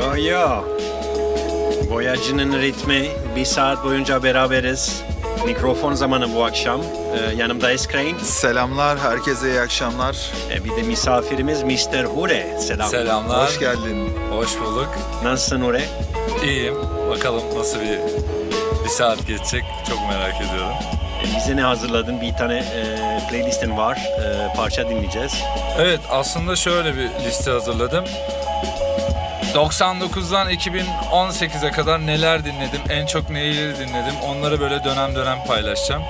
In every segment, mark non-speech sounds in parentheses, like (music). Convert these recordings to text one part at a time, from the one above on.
Yo yo. Boyacının ritmi. Bir saat boyunca beraberiz. Mikrofon zamanı bu akşam. Ee, yanımda Eskrein. Selamlar, herkese iyi akşamlar. Ee, bir de misafirimiz Mr. Hure. Selam. Selamlar. Hoş geldin. Hoş bulduk. Nasılsın Hure? İyiyim. Bakalım nasıl bir bir saat geçecek. Çok merak ediyorum. Ee, bize ne hazırladın? Bir tane e, playlistin var. E, parça dinleyeceğiz. Evet aslında şöyle bir liste hazırladım. 99'dan 2018'e kadar neler dinledim, en çok neyi dinledim onları böyle dönem dönem paylaşacağım.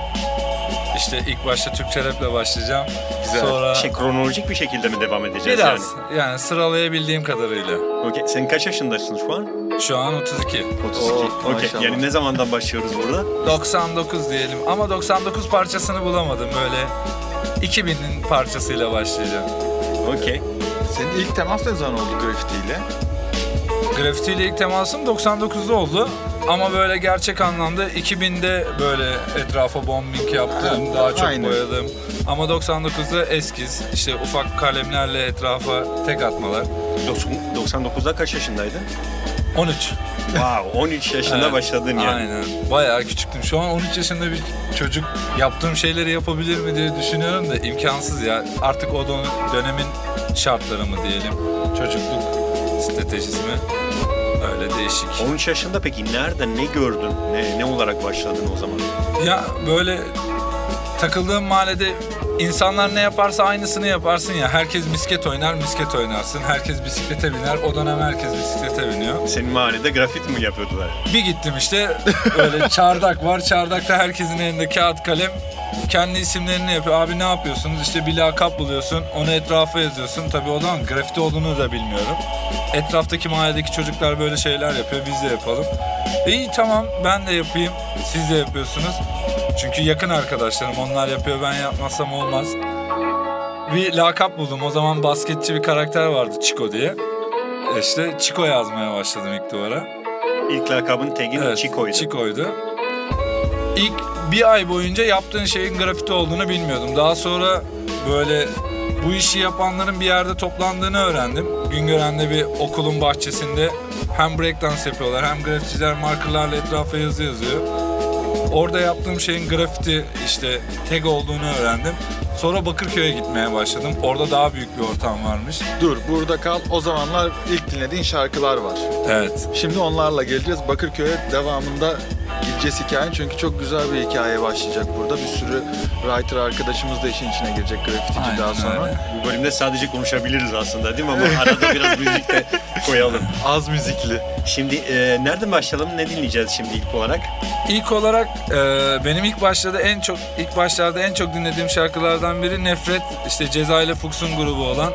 İşte ilk başta Türkçe raple başlayacağım. Güzel. Sonra Şey kronolojik bir şekilde mi devam edeceğiz biraz yani? yani sıralayabildiğim kadarıyla. Okey. Sen kaç yaşındasın şu an? Şu an 32. 32. Oo, Okey. maşallah. Yani ne zamandan başlıyoruz burada? 99 diyelim ama 99 parçasını bulamadım böyle 2000'in parçasıyla başlayacağım. Okey. Senin ilk temas ne zaman oldu grafitiyle? Grafiti ile ilk temasım 99'da oldu. Ama böyle gerçek anlamda 2000'de böyle etrafa bombing yaptım, Ha, daha çok aynen. boyadım. Ama 99'da eskiz, işte ufak kalemlerle etrafa tek atmalar. Dos- 99'da kaç yaşındaydın? 13. Wow, 13 yaşında Evet, başladın yani. Aynen. Bayağı küçüktüm. Şu an 13 yaşında bir çocuk yaptığım şeyleri yapabilir mi diye düşünüyorum da imkansız ya. Artık o dön- dönemin şartları mı diyelim. Çocukluk stratejisi mi? Öyle değişik. 13 yaşında peki nerede ne gördün? Ne, ne olarak başladın o zaman? Ya böyle takıldığım mahallede insanlar ne yaparsa aynısını yaparsın ya. Herkes misket oynar, misket oynarsın. Herkes bisiklete biner. O dönem herkes bisiklete biniyor. Senin mahallede grafit mi yapıyordular? Bir gittim işte böyle çardak var. Çardakta herkesin elinde kağıt kalem. Kendi isimlerini yapıyor. Abi ne yapıyorsunuz? İşte bir lakap buluyorsun. Onu etrafa yazıyorsun. Tabii o zaman grafiti olduğunu da bilmiyorum. Etraftaki mahalledeki çocuklar böyle şeyler yapıyor. Biz de yapalım. İyi tamam ben de yapayım. Siz de yapıyorsunuz. Çünkü yakın arkadaşlarım. Onlar yapıyor ben yapmazsam olmaz. Bir lakap buldum. O zaman basketçi bir karakter vardı Chico diye. İşte Chico yazmaya başladım ilk duvara. İlk lakabın tegin Evet, Chico'ydu. Chico'ydu. İlk bir ay boyunca yaptığın şeyin grafiti olduğunu bilmiyordum. Daha sonra böyle bu işi yapanların bir yerde toplandığını öğrendim. Güngören'de bir okulun bahçesinde hem breakdance yapıyorlar hem grafiticiler markerlarla etrafa yazı yazıyor. Orada yaptığım şeyin grafiti işte tag olduğunu öğrendim. Sonra Bakırköy'e gitmeye başladım. Orada daha büyük bir ortam varmış. Dur, burada kal. O zamanlar ilk dinlediğin şarkılar var. Evet. Şimdi onlarla geleceğiz. Bakırköy'e devamında gideceğiz hikayen. Çünkü çok güzel bir hikaye başlayacak burada. Bir sürü writer arkadaşımız da işin içine girecek grafitici Aynen daha sonra. öyle. Bu bölümde sadece konuşabiliriz aslında değil mi? Ama arada biraz müzik de koyalım. (laughs) Az müzikli. Şimdi e, nereden başlayalım? Ne dinleyeceğiz şimdi ilk olarak? İlk olarak e, benim ilk başlarda en çok ilk başlarda en çok dinlediğim şarkılardan biri Nefret işte Ceza ile Fuchs'un grubu olan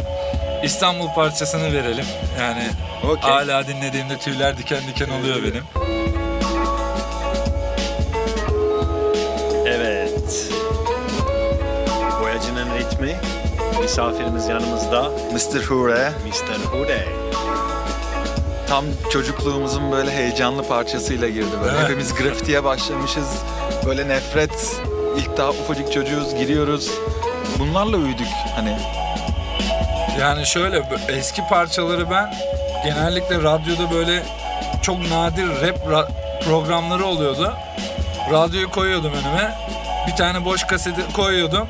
İstanbul parçasını verelim. Yani Okey. hala dinlediğimde tüyler diken diken oluyor benim. Evet. Boyacının ritmi. Misafirimiz yanımızda. Mr. Hure. Mr. Hude. Tam çocukluğumuzun böyle heyecanlı parçasıyla girdi böyle. Evet. Hepimiz grafitiye başlamışız. Böyle nefret. İlk daha ufacık çocuğuz, giriyoruz. Bunlarla büyüdük hani. Yani şöyle eski parçaları ben genellikle radyoda böyle çok nadir rap ra- programları oluyordu. Radyoyu koyuyordum önüme. Bir tane boş kaseti koyuyordum.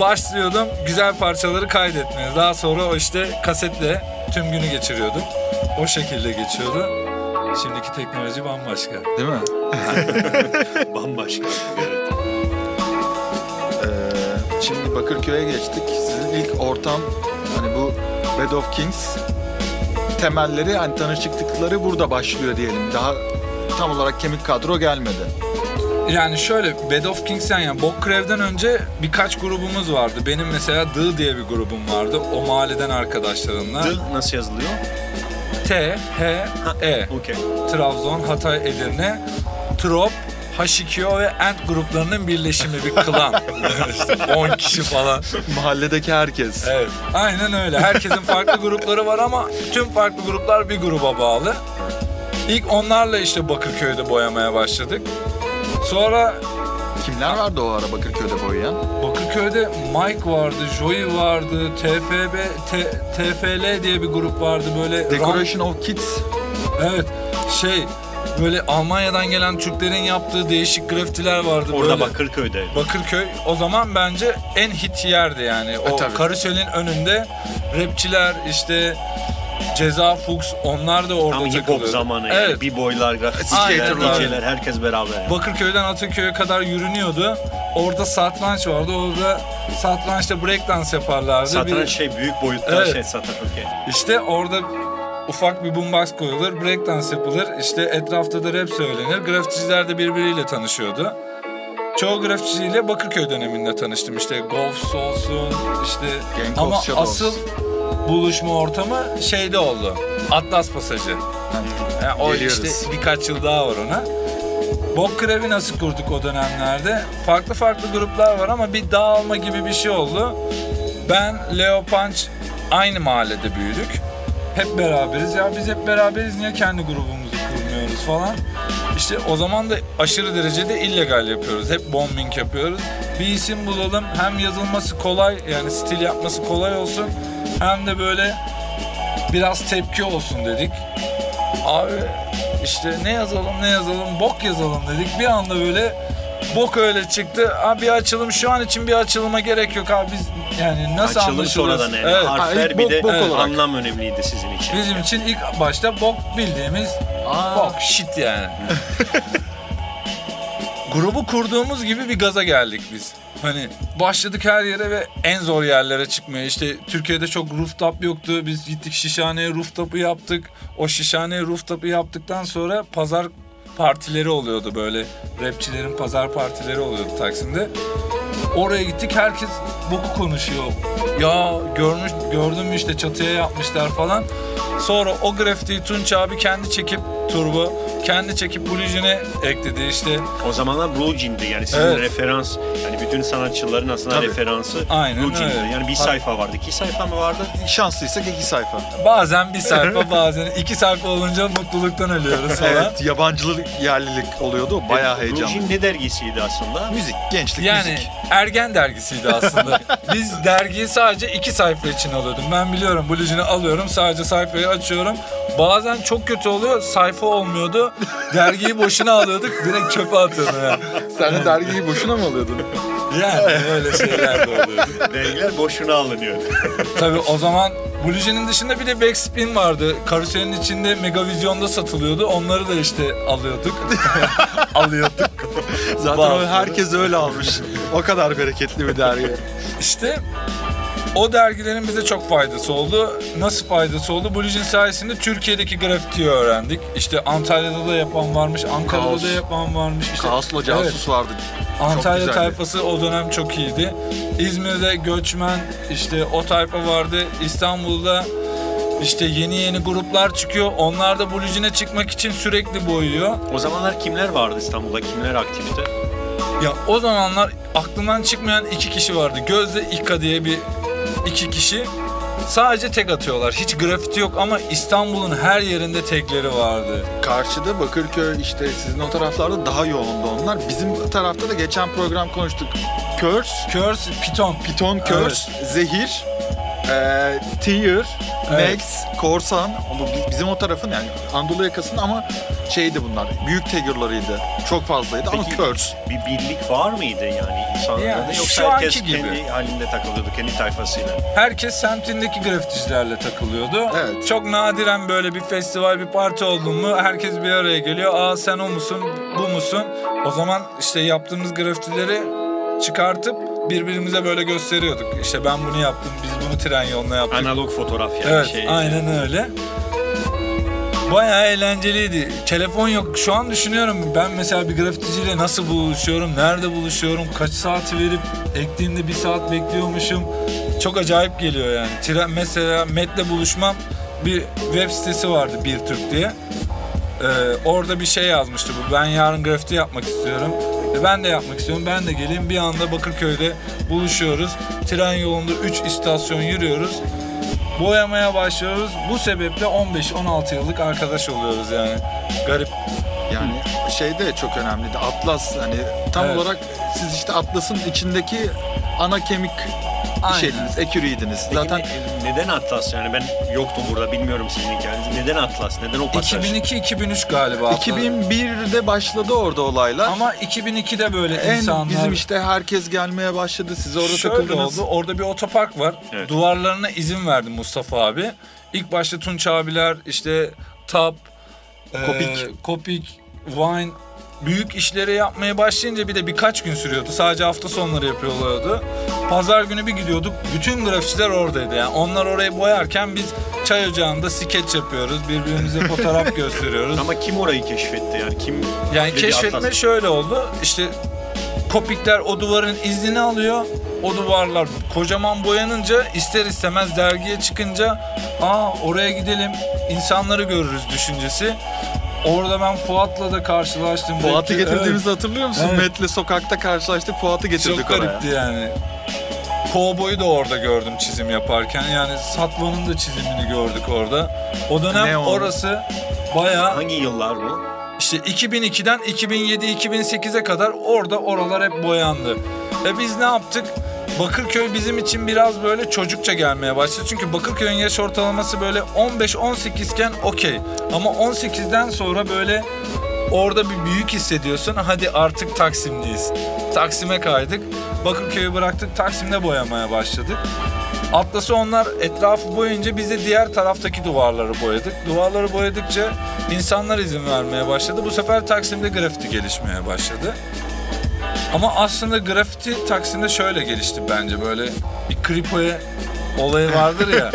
Başlıyordum güzel parçaları kaydetmeye. Daha sonra o işte kasetle tüm günü geçiriyordum. O şekilde geçiyordu. Şimdiki teknoloji bambaşka. Değil mi? (laughs) (laughs) Bambaşka. Evet. Şimdi Bakırköy'e geçtik. Sizin ilk ortam hani bu Bed of Kings temelleri hani tanışıklıkları burada başlıyor diyelim. Daha tam olarak kemik kadro gelmedi. Yani şöyle Bed of Kings'ten yani Bokkrev'den önce birkaç grubumuz vardı. Benim mesela Dı diye bir grubum vardı. O mahalleden arkadaşlarımla. Dıl nasıl yazılıyor? T, H, E. Okey. Trabzon, Hatay, Edirne, Trop, H2O ve Ant gruplarının birleşimi bir klan. (laughs) işte 10 kişi falan. Mahalledeki herkes. Evet. Aynen öyle. Herkesin farklı grupları var ama tüm farklı gruplar bir gruba bağlı. İlk onlarla işte Bakırköy'de boyamaya başladık. Sonra Kimler vardı o ara Bakırköy'de boyayan? Bakırköy'de Mike vardı, Joey vardı, TFB, T- TFL diye bir grup vardı böyle. Decoration of Kids. Evet, şey böyle Almanya'dan gelen Türklerin yaptığı değişik grafitiler vardı. Orada böyle. Bakırköy'de. Bakırköy o zaman bence en hit yerdi yani. O E, tabii. karuselin önünde rapçiler işte Ceza Fuchs onlar da orada Tam hip hop zamanı Evet. yani. B-boylar, grafiticiler, Aynen öyle. DJ'ler herkes beraber. yani. Bakırköy'den Ataköy'e kadar yürünüyordu. Orada satranç vardı. Orada satrançta breakdance yaparlardı. Satranç Bir- şey büyük boyutta Evet. şey satranç okey. İşte orada ufak bir boombox koyulur, breakdance yapılır. İşte etrafta da rap söylenir. Grafiticiler de birbiriyle tanışıyordu. Çoğu grafiticiyle Bakırköy döneminde tanıştım. İşte Golfs olsun, işte Gang ama Shadows. asıl buluşma ortamı şeyde oldu. Atlas Pasajı. Yani o Geliyoruz. işte birkaç yıl daha var ona. Bok Krevi nasıl kurduk o dönemlerde? Farklı farklı gruplar var ama bir dağılma gibi bir şey oldu. Ben, Leo Punch aynı mahallede büyüdük. Hep beraberiz. Ya biz hep beraberiz niye kendi grubumuzu kurmuyoruz falan. İşte o zaman da aşırı derecede illegal yapıyoruz. Hep bombing yapıyoruz. Bir isim bulalım. Hem yazılması kolay yani stil yapması kolay olsun. Hem de böyle biraz tepki olsun dedik. Abi işte ne yazalım ne yazalım bok yazalım dedik. Bir anda böyle bok öyle çıktı. Abi bir açılım şu an için bir açılıma gerek yok abi biz yani nasıl Açılım anlaşılırız? sonradan yani. Evet. Harfler ilk bir bok- de bok evet, olarak. anlam önemliydi sizin için. Bizim için ilk başta bok bildiğimiz bok shit yani. (laughs) Grubu kurduğumuz gibi bir gaza geldik biz. Hani başladık her yere ve en zor yerlere çıkmaya. İşte Türkiye'de çok rooftop yoktu. Biz gittik Şişhane'ye rooftop'u yaptık. O Şişhane'ye rooftop'u yaptıktan sonra pazar partileri oluyordu böyle. Rapçilerin pazar partileri oluyordu Taksim'de. Oraya gittik herkes boku konuşuyor. Ya görmüş gördün mü işte çatıya yapmışlar falan. Sonra o grafitiyi Tunç abi kendi çekip turbo kendi çekip Bluejean'e ekledi işte. O zamanlar Blue Jean'di yani sizin Evet. referans yani bütün sanatçıların aslında Tabii. referansı Aynen Blue Jean'di. öyle. Yani bir Tabii. sayfa vardı. iki sayfa mı vardı? Şanslıysak iki sayfa. Bazen bir sayfa (laughs) bazen iki sayfa olunca mutluluktan ölüyoruz falan. Evet, yabancılık, yerlilik oluyordu. Bayağı Blue heyecanlı. Jean ne dergisiydi aslında? Müzik, gençlik, Yani müzik. ergen dergisiydi aslında. (laughs) Biz dergiyi sadece iki sayfa için alıyordum. Ben biliyorum Bluejean'ı alıyorum sadece sayfayı açıyorum. Bazen çok kötü oluyor sayfa olmuyordu. Dergiyi boşuna alıyorduk direkt çöpe atıyordum yani. Sen de dergiyi boşuna mı alıyordun? Yani öyle şeyler de oluyordu. Dergiler boşuna alınıyor. Tabii o zaman Bluejean'in dışında bir de Backspin vardı. Karuselin içinde Megavizyon'da satılıyordu. Onları da işte alıyorduk. (laughs) alıyorduk. Zaten Bazı. o herkes öyle almış. o kadar bereketli bir dergi. İşte o dergilerin bize çok faydası oldu. Nasıl faydası oldu? Bluejean sayesinde Türkiye'deki grafitiyi öğrendik. İşte Antalya'da da yapan varmış, Ankara'da Kaos. da yapan varmış. İşte, Kaos'la casus vardı. Antalya tayfası o dönem çok iyiydi. İzmir'de göçmen işte o tayfa vardı. İstanbul'da işte yeni yeni gruplar çıkıyor. Onlar da Bluejean'e çıkmak için sürekli boyuyor. O zamanlar kimler vardı İstanbul'da? Kimler aktifti? Ya o zamanlar aklımdan çıkmayan iki kişi vardı. Gözde İka diye bir iki kişi. Sadece tek atıyorlar. Hiç grafiti yok ama İstanbul'un her yerinde tekleri vardı. Karşıda Bakırköy işte sizin o taraflarda daha yoğundu onlar. Bizim tarafta da geçen program konuştuk. Curse, Curse, Piton. Piton Curse, Zehir, e, Tear, Evet. Max, Korsan. Bu bi- bizim o tarafın yani Anadolu yakasının ama şeydi bunlar. Büyük taggerlarıydı. Çok fazlaydı ama Peki, Curse. Bir birlik var mıydı yani insanlarda? Yani Yoksa herkes gibi. kendi halinde takılıyordu, kendi tayfasıyla. Herkes semtindeki grafiticilerle takılıyordu. Evet. Çok nadiren böyle bir festival, bir parti oldu mu herkes bir araya geliyor. Aa sen o musun, bu musun? O zaman işte yaptığımız grafitileri çıkartıp birbirimize böyle gösteriyorduk. İşte ben bunu yaptım, biz bunu tren yoluna yaptık. Analog fotoğraf yani Evet, şey. aynen öyle. Bayağı eğlenceliydi. Telefon yok. Şu an düşünüyorum ben mesela bir grafiticiyle nasıl buluşuyorum, nerede buluşuyorum, kaç saati verip ektiğinde bir saat bekliyormuşum. Çok acayip geliyor yani. Tren, mesela Met'le buluşmam bir web sitesi vardı Bir Türk diye. Ee, orada bir şey yazmıştı bu. Ben yarın grafiti yapmak istiyorum. E ben de yapmak istiyorum. Ben de geleyim. Bir anda Bakırköy'de buluşuyoruz. Tren yolunda 3 istasyon yürüyoruz. Boyamaya başlıyoruz. Bu sebeple 15-16 yıllık arkadaş oluyoruz yani. Garip. Yani şey de çok önemliydi. Atlas hani tam Evet. olarak siz işte Atlas'ın içindeki ana kemik Aynen. şeydiniz, ekürüydünüz. Peki Zaten ne- neden Atlas yani ben yoktum burada bilmiyorum sizin hikayenizi. Neden Atlas? Neden o pasaj? 2002-2003 galiba. 2001'de başladı orada olaylar. Ama 2002'de böyle en insanlar... bizim işte herkes gelmeye başladı. Siz orada Şöyle takıldınız. oldu. Orada bir otopark var. Evet. Duvarlarına izin verdi Mustafa abi. İlk başta Tunç abiler işte Tap, e, Kopik. Kopik, Wine büyük işleri yapmaya başlayınca bir de birkaç gün sürüyordu. Sadece hafta sonları yapıyorlardı. Pazar günü bir gidiyorduk. Bütün grafitçiler oradaydı. Yani onlar orayı boyarken biz çay ocağında skeç yapıyoruz. Birbirimize (laughs) fotoğraf gösteriyoruz. Ama kim orayı keşfetti yani kim? Yani keşfetme Atlas? şöyle oldu. İşte kopikler o duvarın iznini alıyor. O duvarlar kocaman boyanınca ister istemez dergiye çıkınca aa oraya gidelim insanları görürüz düşüncesi. Orada ben Fuat'la da karşılaştım. Fuat'ı Belki- getirdiğimizi hatırlıyor musun? Evet. Met'le sokakta karşılaştık. Fuat'ı getirdik çok oraya. garipti yani. Kovboy'u da orada gördüm çizim yaparken. Yani Satva'nın da çizimini gördük orada. O dönem Neon. orası bayağı Hangi yıllar bu? İşte 2002'den 2007-2008'e kadar orada oralar hep boyandı. Ve biz ne yaptık? Bakırköy bizim için biraz böyle çocukça gelmeye başladı. Çünkü Bakırköy'ün yaş ortalaması böyle 15-18 iken okey. Ama 18'den sonra böyle orada bir büyük hissediyorsun. Hadi artık Taksim'deyiz. Taksim'e kaydık. Bakırköy'ü bıraktık. Taksim'de boyamaya başladık. Atlas'ı onlar etrafı boyunca biz de diğer taraftaki duvarları boyadık. Duvarları boyadıkça insanlar izin vermeye başladı. Bu sefer Taksim'de grafiti gelişmeye başladı. Ama aslında grafiti Taksim'de şöyle gelişti bence böyle bir kripoya olayı vardır ya.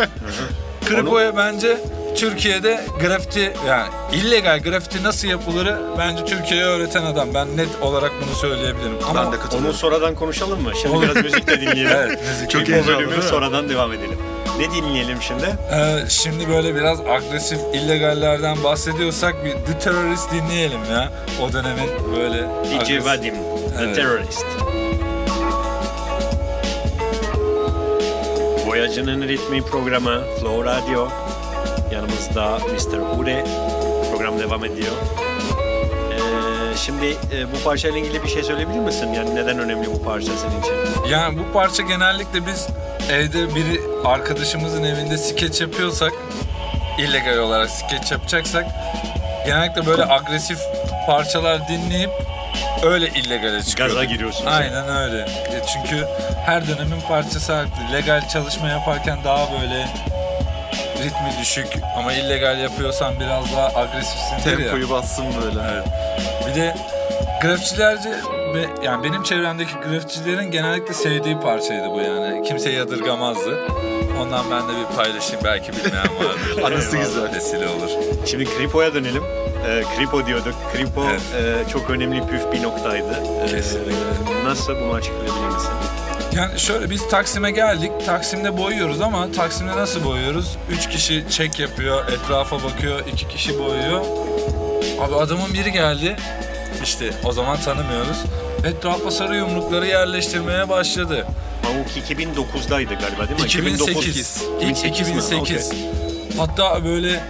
(laughs) kripoya bence Türkiye'de grafiti yani illegal grafiti nasıl yapılırı bence Türkiye'ye öğreten adam. Ben net olarak bunu söyleyebilirim. Ama Ben de Onu katılıyorum. sonradan konuşalım mı? Şimdi biraz müzik de dinleyelim. (laughs) Evet, müzik. Çok heyecanlı, bölümü sonradan devam edelim. Ne dinleyelim şimdi? Ee, şimdi böyle biraz agresif illegallerden bahsediyorsak bir The Terrorist dinleyelim ya. O dönemin böyle DJ agresif- Vadim, The Evet. Terrorist. Boyacının Ritmi programı Flow Radio. Yanımızda Mr. Ure. Program devam ediyor. Ee, şimdi e, bu parçayla ilgili bir şey söyleyebilir misin? Yani neden önemli bu parça senin için? Yani bu parça genellikle biz evde biri arkadaşımızın evinde skeç yapıyorsak illegal olarak skeç yapacaksak genellikle böyle agresif parçalar dinleyip öyle illegale çıkıyorduk. Gaza giriyorsun. Aynen öyle. E, Çünkü her dönemin parçası haklı. Legal çalışma yaparken daha böyle ritmi düşük ama illegal yapıyorsan biraz daha agresifsindir ya. Tempoyu bassın böyle. Evet. Bir de grafitçilerce ve yani benim çevremdeki grafitçilerin genellikle sevdiği parçaydı bu yani. Kimse yadırgamazdı. Ondan ben de bir paylaşayım belki bilmeyen vardır. (laughs) Eyvallah, güzel. Vesile olur. Şimdi Kripo'ya dönelim. Ee, Kripo diyorduk. Kripo Evet. e, çok önemli püf bir noktaydı. Ee, Kesinlikle. Nasıl bunu açıklayabilir misin? Yani şöyle biz Taksim'e geldik. Taksim'de boyuyoruz ama Taksim'de nasıl boyuyoruz? Üç kişi çek yapıyor, etrafa bakıyor, iki kişi boyuyor. Abi adamın biri geldi. İşte o zaman tanımıyoruz. Etrafa sarı yumrukları yerleştirmeye başladı. Pamuk 2009'daydı galiba değil mi? 2008. İlk 2008 mi? 2008. Okey. Hatta böyle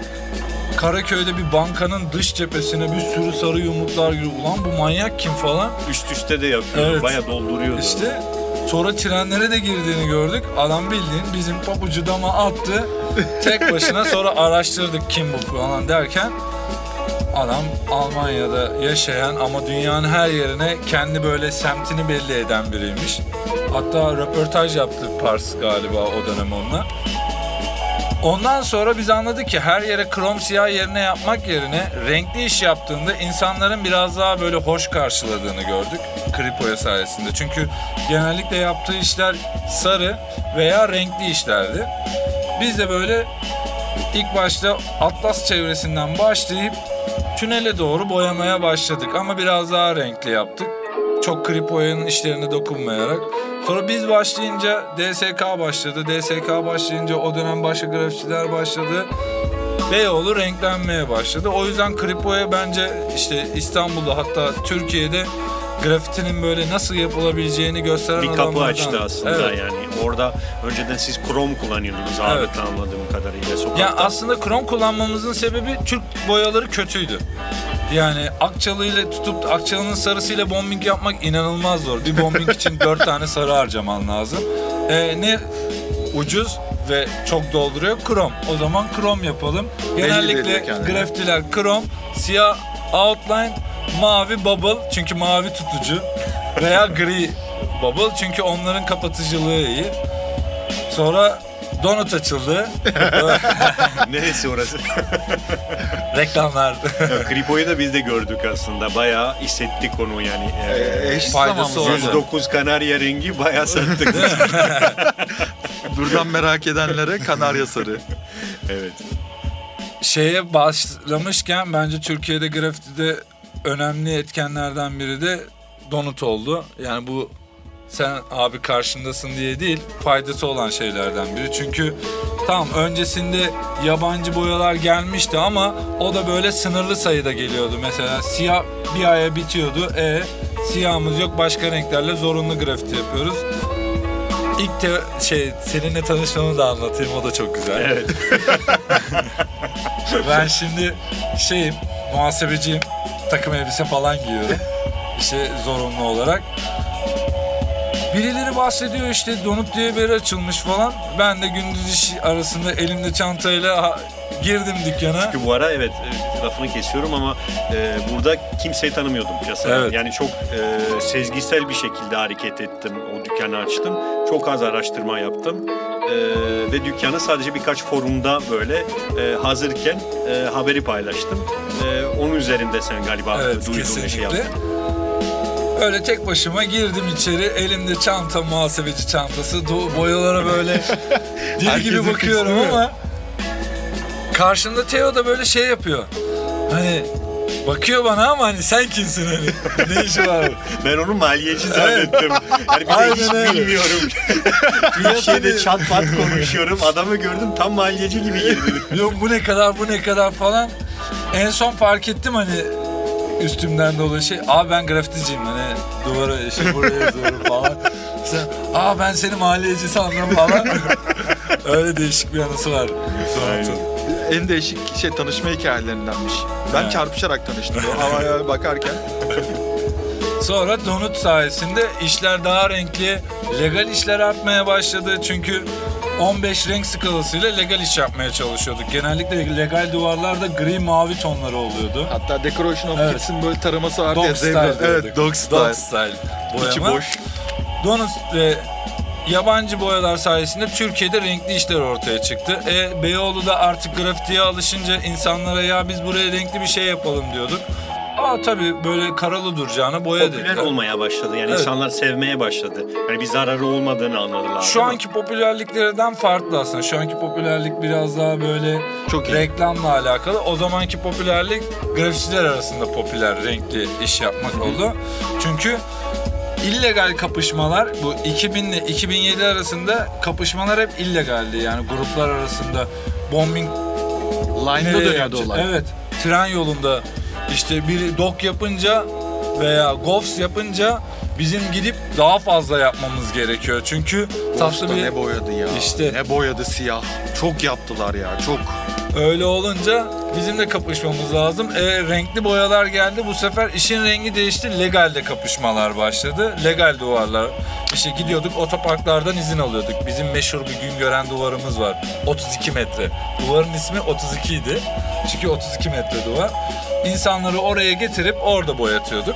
Karaköy'de bir bankanın dış cephesine bir sürü sarı yumruklar giriyor. Ulan bu manyak kim falan. Üst üste de yapıyor. Evet. Bayağı dolduruyordu. İşte sonra trenlere de girdiğini gördük. Adam bildiğin bizim pabucu dama attı. Tek başına sonra araştırdık kim bu falan derken adam Almanya'da yaşayan ama dünyanın her yerine kendi böyle semtini belli eden biriymiş. Hatta röportaj yaptı Pars galiba o dönem onunla. Ondan sonra biz anladık ki her yere krom siyah yerine yapmak yerine renkli iş yaptığında insanların biraz daha böyle hoş karşıladığını gördük Kripo'ya sayesinde. Çünkü genellikle yaptığı işler sarı veya renkli işlerdi. Biz de böyle ilk başta Atlas çevresinden başlayıp tünele doğru boyamaya başladık ama biraz daha renkli yaptık. Çok Kripo'nun işlerine dokunmayarak. Sonra biz başlayınca DSK başladı. DSK başlayınca o dönem başka grafitçiler başladı. Beyoğlu renklenmeye başladı. O yüzden Kripo'ya bence işte İstanbul'da hatta Türkiye'de grafitinin böyle nasıl yapılabileceğini gösteren bir kapı açtı aslında Evet. yani. Orada önceden siz krom kullanıyordunuz abi Evet. anladığım kadarıyla sokakta. Ya aslında krom kullanmamızın sebebi Türk boyaları kötüydü. Yani Akçalı ile tutup Akçalı'nın sarısıyla bombing yapmak inanılmaz zor. Bir bombing için (laughs) dört tane sarı harcaman lazım. Ee, ne ucuz ve çok dolduruyor? Krom. O zaman krom yapalım. Genellikle grafitiler krom, siyah outline, mavi bubble çünkü mavi tutucu veya gri bubble çünkü onların kapatıcılığı iyi. Sonra donut açıldı. (laughs) Neresi orası? (laughs) Reklamlar. Kripo'yu da biz de gördük aslında. Bayağı hissettik onu yani. E, eş Faydası zamanlı. oldu. 109 kanarya rengi bayağı sattık. (laughs) Buradan merak edenlere Kanarya Sarı. evet. şeye başlamışken bence Türkiye'de grafitide önemli etkenlerden biri de donut oldu. Yani bu sen abi karşındasın diye değil faydası olan şeylerden biri. Çünkü tamam öncesinde yabancı boyalar gelmişti ama o da böyle sınırlı sayıda geliyordu. Mesela siyah bir aya bitiyordu. E siyahımız yok başka renklerle zorunlu grafiti yapıyoruz. İlk te- şey seninle tanışmamı da anlatayım o da çok güzel. Evet. (laughs) Ben şimdi şeyim, muhasebeciyim. Takım elbise falan giyiyorum. İşte zorunlu olarak. Birileri bahsediyor işte donut diye bir yer açılmış falan. Ben de gündüz iş arasında elimde çantayla girdim dükkana. Çünkü bu ara evet lafını kesiyorum ama e, burada kimseyi tanımıyordum piyasada. Evet. Yani çok e, sezgisel bir şekilde hareket ettim. O dükkanı açtım. Çok az araştırma yaptım. E, ve dükkanı sadece birkaç forumda böyle e, hazırken e, haberi paylaştım. E, onun üzerinde sen galiba Evet duyduğun şey yaptın. Öyle tek başıma girdim içeri. Elimde çanta, muhasebeci çantası. Do- boyalara böyle (laughs) deli gibi bakıyorum ama karşımda Teo da böyle şey yapıyor. Hani bakıyor bana ama hani sen kimsin hani? ne işi var? (laughs) Ben onu maliyeci zannettim. Yani bir de Aynen hiç öyle. bilmiyorum. (laughs) Türkiye'de çat pat konuşuyorum. Adamı gördüm tam maliyeci gibi girdi. (laughs) Yok bu ne kadar bu ne kadar falan. En son fark ettim hani üstümden dolayı şey. Aa ben grafiticiyim hani duvara işte buraya yazıyorum falan. Sen, aa ben seni mahalleci sandım falan. Öyle değişik bir anısı var. Sonat'ın. En değişik şey tanışma hikayelerindenmiş. Ben Evet. çarpışarak tanıştım. O havaya bakarken. (laughs) Sonra donut sayesinde işler daha renkli, legal işler artmaya başladı. Çünkü 15 renk skalasıyla legal iş yapmaya çalışıyorduk. Genellikle legal duvarlarda gri mavi tonları oluyordu. Hatta Decoration of Evet. Kids'in böyle taraması vardı ya. Dog zebra. style Evet, dog style. Dog style İçi boyama. boş. Donut ve yabancı boyalar sayesinde Türkiye'de renkli işler ortaya çıktı. E, Beyoğlu da artık grafitiye alışınca insanlara ya biz buraya renkli bir şey yapalım diyorduk. Aa tabii böyle karalı duracağına boya Popüler dediler. olmaya başladı. Yani Evet. insanlar sevmeye başladı. Yani bir zararı olmadığını anladılar. Şu anki popülerliklerden farklı aslında. Şu anki popülerlik biraz daha böyle Çok iyi. reklamla alakalı. O zamanki popülerlik grafiticiler arasında popüler renkli iş yapmak oldu. Çünkü illegal kapışmalar bu 2000 ile 2007 arasında kapışmalar hep illegaldi. Yani gruplar arasında bombing Line'da dönüyordu olay. Evet. Tren yolunda işte biri dok yapınca veya gofs yapınca bizim gidip daha fazla yapmamız gerekiyor. Çünkü tatlı bir ne boyadı ya. İşte. Ne boyadı siyah. Çok yaptılar ya. Çok. Öyle olunca bizim de kapışmamız lazım. E, renkli boyalar geldi. Bu sefer işin rengi değişti. Legalde kapışmalar başladı. Legal duvarlar. İşte gidiyorduk otoparklardan izin alıyorduk. Bizim meşhur bir gün gören duvarımız var. 32 metre. Duvarın ismi 32 idi. Çünkü 32 metre duvar. İnsanları oraya getirip orada boyatıyorduk.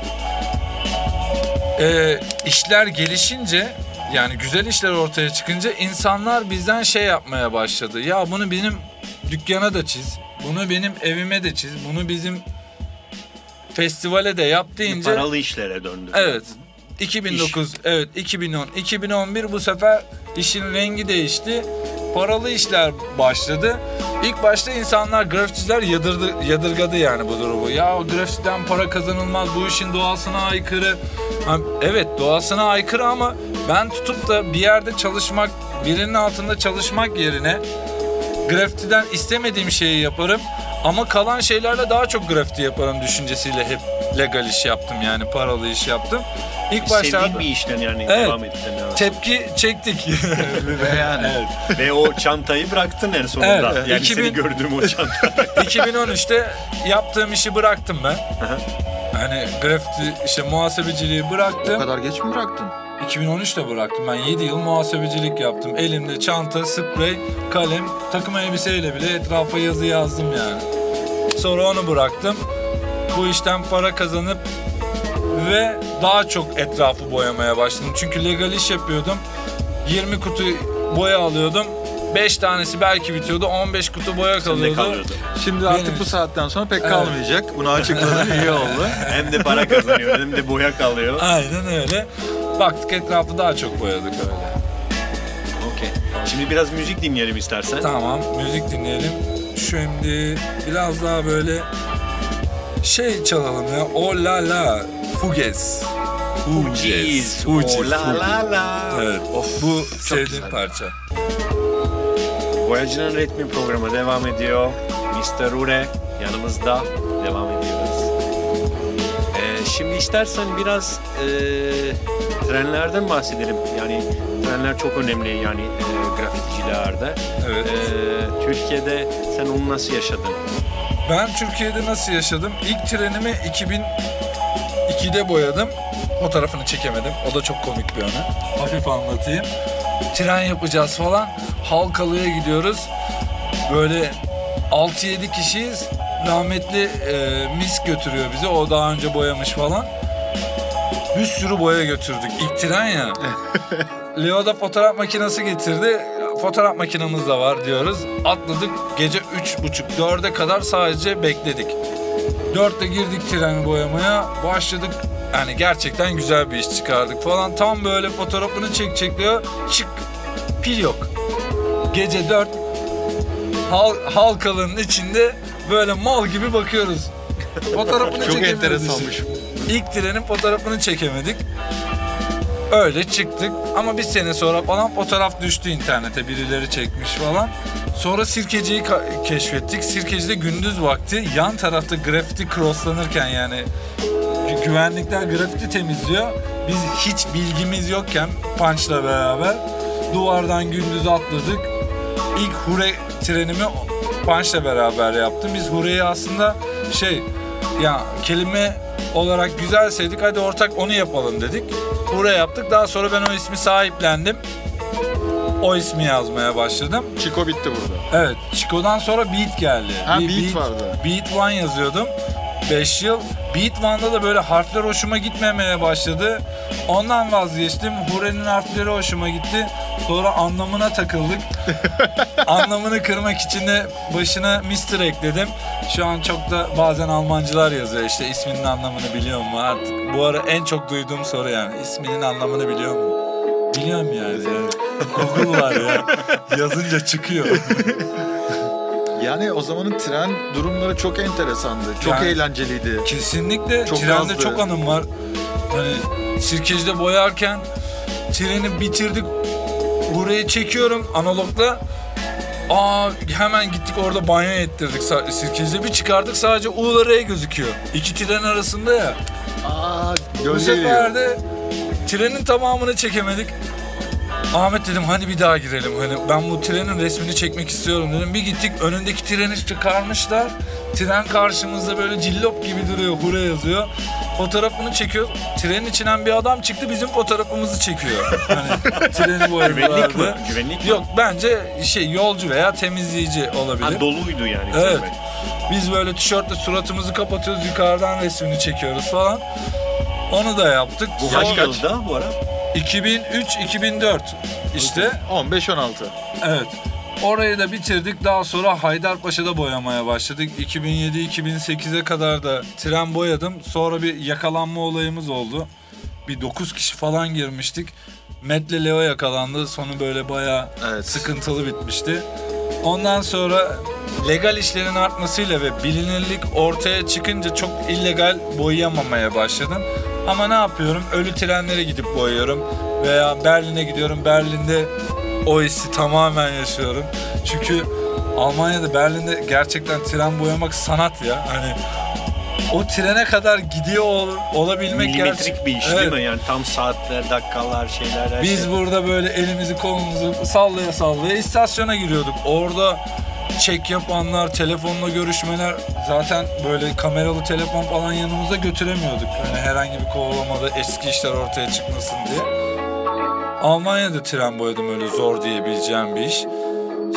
E, işler gelişince yani güzel işler ortaya çıkınca insanlar bizden şey yapmaya başladı. Ya bunu benim dükkana da çiz. Bunu benim evime de çiz. Bunu bizim festivale de yap deyince Paralı işlere döndü. evet 2009 evet 2010 2011 bu sefer işin rengi değişti. Paralı işler başladı. İlk başta insanlar grafiticiler yadırdı, yadırgadı yani bu durumu. Ya grafitiden para kazanılmaz bu işin doğasına aykırı. Ha, evet doğasına aykırı ama ben tutup da bir yerde çalışmak, birinin altında çalışmak yerine grafitiden istemediğim şeyi yaparım ama kalan şeylerle daha çok grafiti yaparım düşüncesiyle hep legal iş yaptım yani paralı iş yaptım. İlk Sevdiğin başlarda bir işten yani Evet. devam ettin. evet. tepki çektik. (laughs) Ve yani evet. Ve o çantayı bıraktın en sonunda. Evet, Yani 2000 seni gördüğüm o çanta. 2013'te (laughs) yaptığım işi bıraktım ben. Hani grafiti işte muhasebeciliği o bıraktım. kadar geç mi bıraktın? 2013'te bıraktım. Ben 7 yıl muhasebecilik yaptım. Elimde çanta, sprey, kalem, takım elbiseyle bile etrafa yazı yazdım yani. Sonra onu bıraktım. Bu işten para kazanıp ve daha çok etrafı boyamaya başladım. Çünkü legal iş yapıyordum. 20 kutu boya alıyordum. 5 tanesi belki bitiyordu. 15 kutu boya kalıyordu. kalıyordu. Şimdi Benim artık bu için. saatten sonra pek Evet. kalmayacak. Bunu açıkladın iyi oldu. (laughs) Hem de para kazanıyor hem de boya kalıyor. Aynen öyle. Baktık etrafı daha çok boyadık öyle. Okey. Şimdi biraz müzik dinleyelim istersen. Tamam, müzik dinleyelim. Şimdi biraz daha böyle şey çalalım ya. O la la Fuges. Jeez. Fugees. Oh, la la la. Evet. Of, Bu sevdiğim güzel. parça. Boyacının Ritmi programı devam ediyor. Mr. Ure yanımızda devam ediyoruz. Ee, şimdi istersen biraz e, trenlerden bahsedelim. Yani trenler çok önemli yani e, grafiticilerde. Evet. Ee, Türkiye'de sen onu nasıl yaşadın? Ben Türkiye'de nasıl yaşadım? İlk trenimi 2002'de boyadım. Fotoğrafını çekemedim. O da çok komik bir anı. Hafif anlatayım. Tren yapacağız falan. Halkalı'ya gidiyoruz. Böyle 6-7 kişiyiz. Rahmetli e, mis götürüyor bizi. O daha önce boyamış falan. Bir sürü boya götürdük. İlk tren ya. (laughs) Leo da fotoğraf makinesi getirdi. Fotoğraf makinemiz de var diyoruz. Atladık. Gece üç buçuk, dörde kadar sadece bekledik. Dörtte girdik treni boyamaya. Başladık. Yani gerçekten güzel bir iş çıkardık falan. Tam böyle fotoğrafını çek diyor. Çık. Pil yok. Gece dört. Hal, halkalının içinde böyle mal gibi bakıyoruz. (laughs) Fotoğrafını Çok enteresanmış. İlk trenin fotoğrafını çekemedik. Öyle çıktık ama bir sene sonra falan fotoğraf düştü internete birileri çekmiş falan. Sonra Sirkeci'yi keşfettik. Sirkeci'de gündüz vakti yan tarafta grafiti crosslanırken yani gü- güvenlikler grafiti temizliyor. Biz hiç bilgimiz yokken Punch'la beraber duvardan gündüz atladık. İlk hure trenimi Punch'la beraber yaptım. Biz hureyi aslında şey ya kelime olarak güzelseydik hadi ortak onu yapalım dedik. Hure yaptık. Daha sonra ben o ismi sahiplendim. O ismi yazmaya başladım. Chico bitti burada. Evet. Chico'dan sonra Beat geldi. Ha, Beat vardı. Beat One yazıyordum. 5 yıl. Beat One'da da böyle harfler hoşuma gitmemeye başladı. Ondan vazgeçtim. Hure'nin harfleri hoşuma gitti. Sonra anlamına takıldık. (laughs) Anlamını kırmak için de başına Mr. ekledim. Şu an çok da bazen Almancılar yazıyor işte isminin anlamını biliyor mu? Artık bu ara en çok duyduğum soru yani. İsminin anlamını biliyor mu? Biliyorum yani. yani. (laughs) Google var ya. Yazınca çıkıyor. (laughs) Yani o zamanın tren durumları çok enteresandı. Çok Yani- eğlenceliydi. Kesinlikle Çok trende azdı. çok anım var. Hani sirkecide boyarken treni bitirdik. Buraya çekiyorum analogla. Aa hemen gittik orada banyo ettirdik sa- sirkecide. Bir çıkardık sadece U'ları gözüküyor. İki tren arasında ya. Aa, Bu sefer de trenin tamamını çekemedik. Ahmet dedim hani bir daha girelim. Hani ben bu trenin resmini çekmek istiyorum dedim. Bir gittik önündeki treni çıkarmışlar. Tren karşımızda böyle cillop gibi duruyor. Hure yazıyor. Fotoğrafını çekiyor. Trenin içinden bir adam çıktı bizim fotoğrafımızı çekiyor. Hani (laughs) treni Güvenlik mi? Güvenlik mi? Yok bence şey yolcu veya temizleyici olabilir. Ha, doluydu yani. Evet. tren. Biz böyle tişörtle suratımızı kapatıyoruz, yukarıdan resmini çekiyoruz falan. Onu da yaptık. Bu Sonra- kaç yılda bu ara? 2003-2004 işte. 15-16. Evet. Orayı da bitirdik. Daha sonra Haydarpaşa'da boyamaya başladık. 2007-2008'e kadar da tren boyadım. Sonra bir yakalanma olayımız oldu. Bir 9 kişi falan girmiştik. Metle Leo yakalandı. Sonu böyle bayağı Evet. sıkıntılı bitmişti. Ondan sonra legal işlerin artmasıyla ve bilinirlik ortaya çıkınca çok illegal boyayamamaya başladım. Ama ne yapıyorum? Ölü trenlere gidip boyuyorum. Veya Berlin'e gidiyorum. Berlin'de o hissi tamamen yaşıyorum. Çünkü Almanya'da Berlin'de gerçekten tren boyamak sanat ya. Hani o trene kadar gidiyor ol- olabilmek Milimetrik gerçek- bir iş Evet. değil mi? Yani tam saatler, dakikalar, şeyler her Biz şey. burada böyle elimizi kolumuzu sallaya sallaya istasyona giriyorduk. Orada çek yapanlar, telefonla görüşmeler zaten böyle kameralı telefon falan yanımıza götüremiyorduk. Yani herhangi bir kovalamada eski işler ortaya çıkmasın diye. Almanya'da tren boyadım öyle zor diyebileceğim bir iş.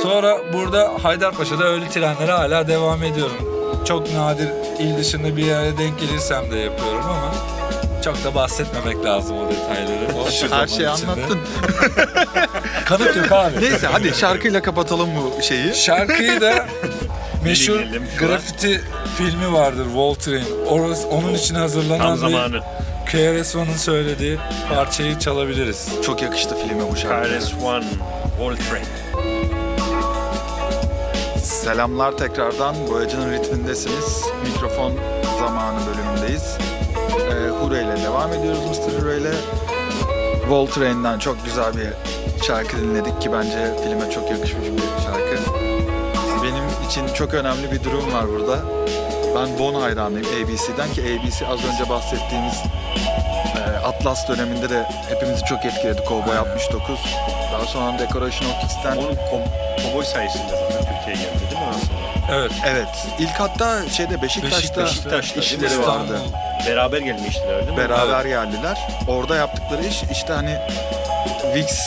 Sonra burada Haydarpaşa'da öyle trenlere hala devam ediyorum. Çok nadir il dışında bir yere denk gelirsem de yapıyorum ama çok da bahsetmemek lazım o detayları. (laughs) Şu Her şeyi içinde. anlattın. (laughs) Kanıt yok abi. Neyse hadi şarkıyla kapatalım bu şeyi. Şarkıyı da (laughs) meşhur grafiti filmi vardır Voltaire'in. Orası, onun için hazırlanan Tam bir zamanı. KRS-One'ın söylediği parçayı çalabiliriz. Çok yakıştı filme bu şarkı. KRS One, Voltren. Selamlar tekrardan. Boyacının ritmindesiniz. Mikrofon zamanı bölümündeyiz. Ee, Hure ile devam ediyoruz Mr. Hure ile. Voltraine'den çok güzel bir şarkı dinledik ki bence filme çok yakışmış bir şarkı. Benim için çok önemli bir durum var burada. Ben Bon hayranıyım ABC'den ki ABC az önce bahsettiğimiz e, Atlas döneminde de hepimizi çok etkiledi. Cowboy 69. Daha sonra Decoration of Kids'ten Onun kovboy sayesinde zaten Türkiye'ye geldi değil mi? Evet. Evet. ilk hatta şeyde Beşiktaş'ta, Beşiktaş'ta, Beşiktaş'ta işleri vardı. Beraber gelmiştiler değil mi? Beraber geldiler. Orada yaptıkları iş işte hani Vix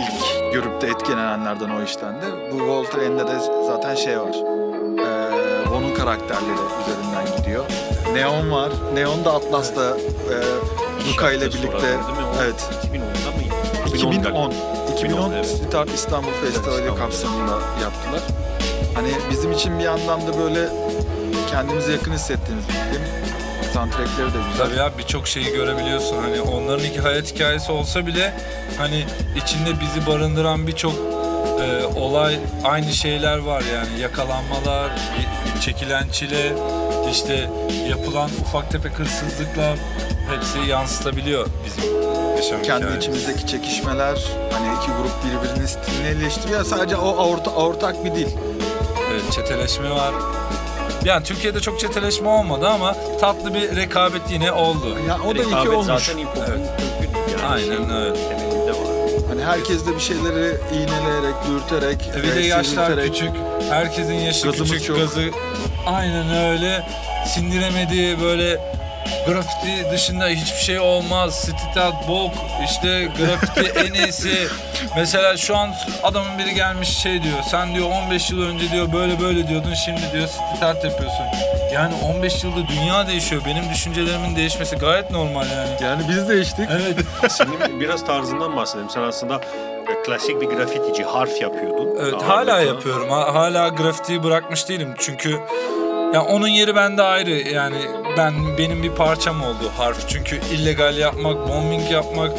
ilk görüp de etkilenenlerden o işten de. Bu Voltaire'de de zaten şey var. Ee, Von'un karakterleri üzerinden gidiyor. Neon var. Neon da Atlas'ta e, Luka ile birlikte evet 2010'da mı? 2010 2010 evet. Street Art İstanbul Festivali İstanbul. kapsamında yaptılar. Hani bizim için bir yandan da böyle kendimizi yakın hissettiğimiz bir film. Soundtrackleri de güzel. Tabii ya birçok şeyi görebiliyorsun. Hani onların iki hayat hikayesi olsa bile hani içinde bizi barındıran birçok e, olay aynı şeyler var yani yakalanmalar, çekilen çile, işte yapılan ufak tefek hırsızlıklar hepsi yansıtabiliyor bizim yaşam kendi hikayemizi. içimizdeki çekişmeler, hani iki grup birbirinin stilini eleştiriyor. Sadece o orta, ortak bir dil. Evet, çeteleşme var. Yani Türkiye'de çok çeteleşme olmadı ama tatlı bir rekabet yine oldu. Ya o da iki Rekabet olmuş. zaten hip hop'un Evet. köküdür yani. Aynen Şey, öyle. Temelinde var. Hani herkes de bir şeyleri iğneleyerek, dürterek, E bir de e, yaşlar sivrilterek- küçük, herkesin yaşı Gazımız küçük, çok. gazı aynen öyle. Sindiremediği böyle grafiti dışında hiçbir şey olmaz. Stitat bok, işte grafiti en (laughs) iyisi. Mesela şu an adamın biri gelmiş şey diyor. Sen diyor 15 yıl önce diyor böyle böyle diyordun şimdi diyor stitat yapıyorsun. Yani 15 yılda dünya değişiyor. Benim düşüncelerimin değişmesi gayet normal yani. Yani biz de içtik. Evet. (laughs) Senin biraz tarzından bahsedelim. Sen aslında e, klasik bir grafitici, harf yapıyordun. Evet Ağırlıklı. hala yapıyorum. Ha- Hala grafitiyi bırakmış değilim. Çünkü ya onun yeri bende ayrı. Yani ben benim bir parçam oldu harf. Çünkü illegal yapmak, bombing yapmak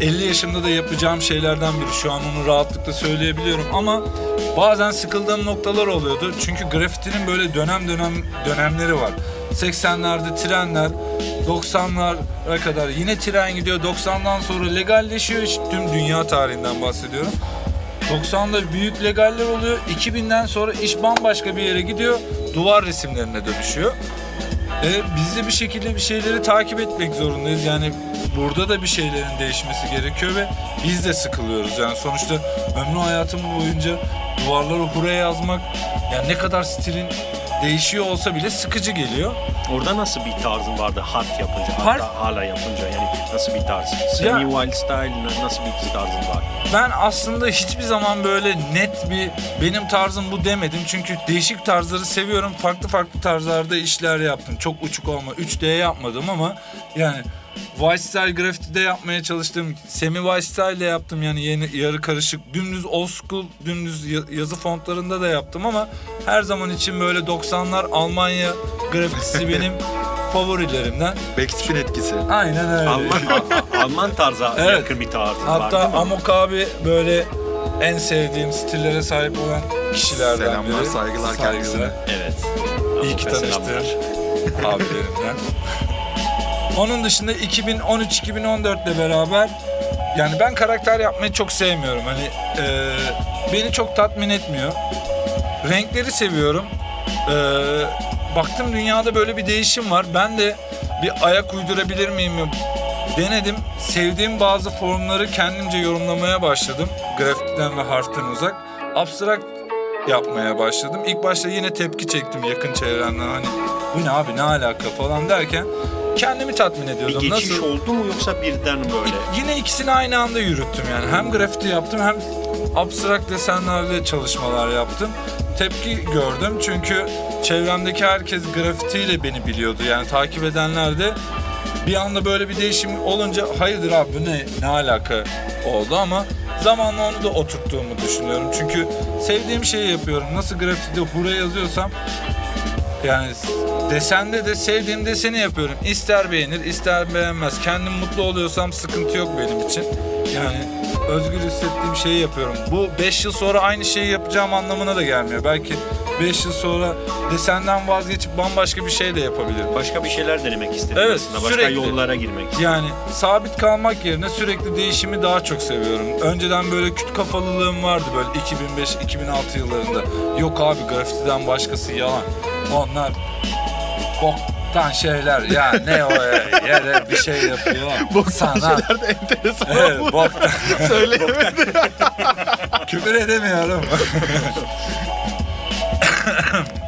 50 yaşımda da yapacağım şeylerden biri. Şu an onu rahatlıkla söyleyebiliyorum ama bazen sıkıldığım noktalar oluyordu. Çünkü grafitinin böyle dönem dönem dönemleri var. 80'lerde trenler, 90'lara kadar yine tren gidiyor. 90'dan sonra legalleşiyor. Tüm dünya tarihinden bahsediyorum. 90'da büyük legaller oluyor. 2000'den sonra iş bambaşka bir yere gidiyor. Duvar resimlerine dönüşüyor. E, biz de bir şekilde bir şeyleri takip etmek zorundayız. Yani burada da bir şeylerin değişmesi gerekiyor ve biz de sıkılıyoruz. Yani sonuçta ömrü hayatım boyunca duvarlara hure yazmak yani ne kadar stilin değişiyor olsa bile sıkıcı geliyor. Orada nasıl bir tarzın vardı harf yapınca, Harf- hatta hala yapınca yani nasıl bir tarz? Semi wild style na- nasıl bir tarzın var? Ben aslında hiçbir zaman böyle net bir benim tarzım bu demedim. Çünkü değişik tarzları seviyorum. Farklı farklı tarzlarda işler yaptım. Çok uçuk olma. 3D yapmadım ama yani White Style Graffiti'de yapmaya çalıştım. Semi Style de yaptım yani yeni yarı karışık. Dümdüz old school, dümdüz ya- yazı fontlarında da yaptım ama her zaman için böyle 90'lar Almanya grafitisi (laughs) benim favorilerimden. Backspin etkisi. Aynen öyle. Alman, Al- Alman tarza Evet. yakın bir tarzın var Hatta? Amok abi böyle en sevdiğim stillere sahip olan kişilerden Selamlar, biri. saygılar kendisine. Evet. İyi ki selamlar. abilerimden. Onun dışında 2013-2014 ile beraber yani ben karakter yapmayı çok sevmiyorum. Hani e, beni çok tatmin etmiyor. Renkleri seviyorum. E, baktım dünyada böyle bir değişim var. Ben de bir ayak uydurabilir miyim? Denedim. Sevdiğim bazı formları kendimce yorumlamaya başladım. Grafitten ve harften uzak. Abstrakt yapmaya başladım. İlk başta yine tepki çektim yakın çevremden. Hani bu ne abi ne alaka falan derken kendimi tatmin Bir ediyordum. geçiş Nasıl? oldu mu yoksa birden böyle? Yine ikisini aynı anda yürüttüm yani. Hem grafiti yaptım hem abstrakt desenlerle çalışmalar yaptım. Tepki gördüm çünkü çevremdeki herkes grafitiyle beni biliyordu. Yani takip edenler de bir anda böyle bir değişim olunca hayırdır abi bu ne, ne alaka oldu ama zamanla onu da oturttuğumu düşünüyorum. Çünkü sevdiğim şeyi yapıyorum. Nasıl grafitide hure yazıyorsam yani desende de sevdiğim deseni yapıyorum. İster beğenir, ister beğenmez. Kendim mutlu oluyorsam sıkıntı yok benim için. Yani özgür hissettiğim şeyi yapıyorum. Bu 5 yıl sonra aynı şeyi yapacağım anlamına da gelmiyor. Belki 5 yıl sonra desenden vazgeçip bambaşka bir şey de yapabilirim. Başka bir şeyler denemek istedim Evet, aslında. Başka sürekli. yollara girmek. Yani sabit kalmak yerine sürekli değişimi daha çok seviyorum. Önceden böyle küt kafalılığım vardı böyle 2005-2006 yıllarında. Yok abi grafitiden başkası yalan. Onlar boktan şeyler ya ne o yere bir şey yapıyor. (laughs) Boktan Sana şeyler de enteresan Evet, oldu. boktan. (laughs) Söyleyemedim. (laughs) Küfür edemiyorum.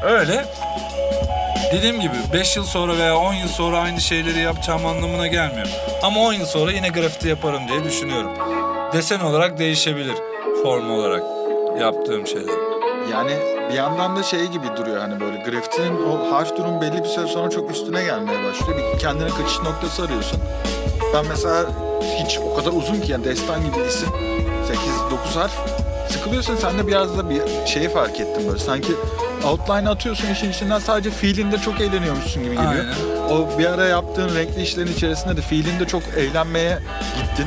Öyle. Dediğim gibi 5 yıl sonra veya 10 yıl sonra aynı şeyleri yapacağım anlamına gelmiyor. Ama 10 yıl sonra yine grafiti yaparım diye düşünüyorum. Desen olarak değişebilir form olarak yaptığım şeyler. Yani bir yandan da şey gibi duruyor hani böyle grafitinin o harf durum belli bir süre sonra çok üstüne gelmeye başlıyor. Bir kendine kaçış noktası arıyorsun. Ben mesela hiç o kadar uzun ki yani destan gibi isim 8-9 harf sıkılıyorsun sen de biraz da bir şeyi fark ettim böyle sanki outline atıyorsun işin içinden sadece fiilinde çok eğleniyormuşsun gibi geliyor. Aynen. O bir ara yaptığın renkli işlerin içerisinde de fiilinde çok eğlenmeye gittin.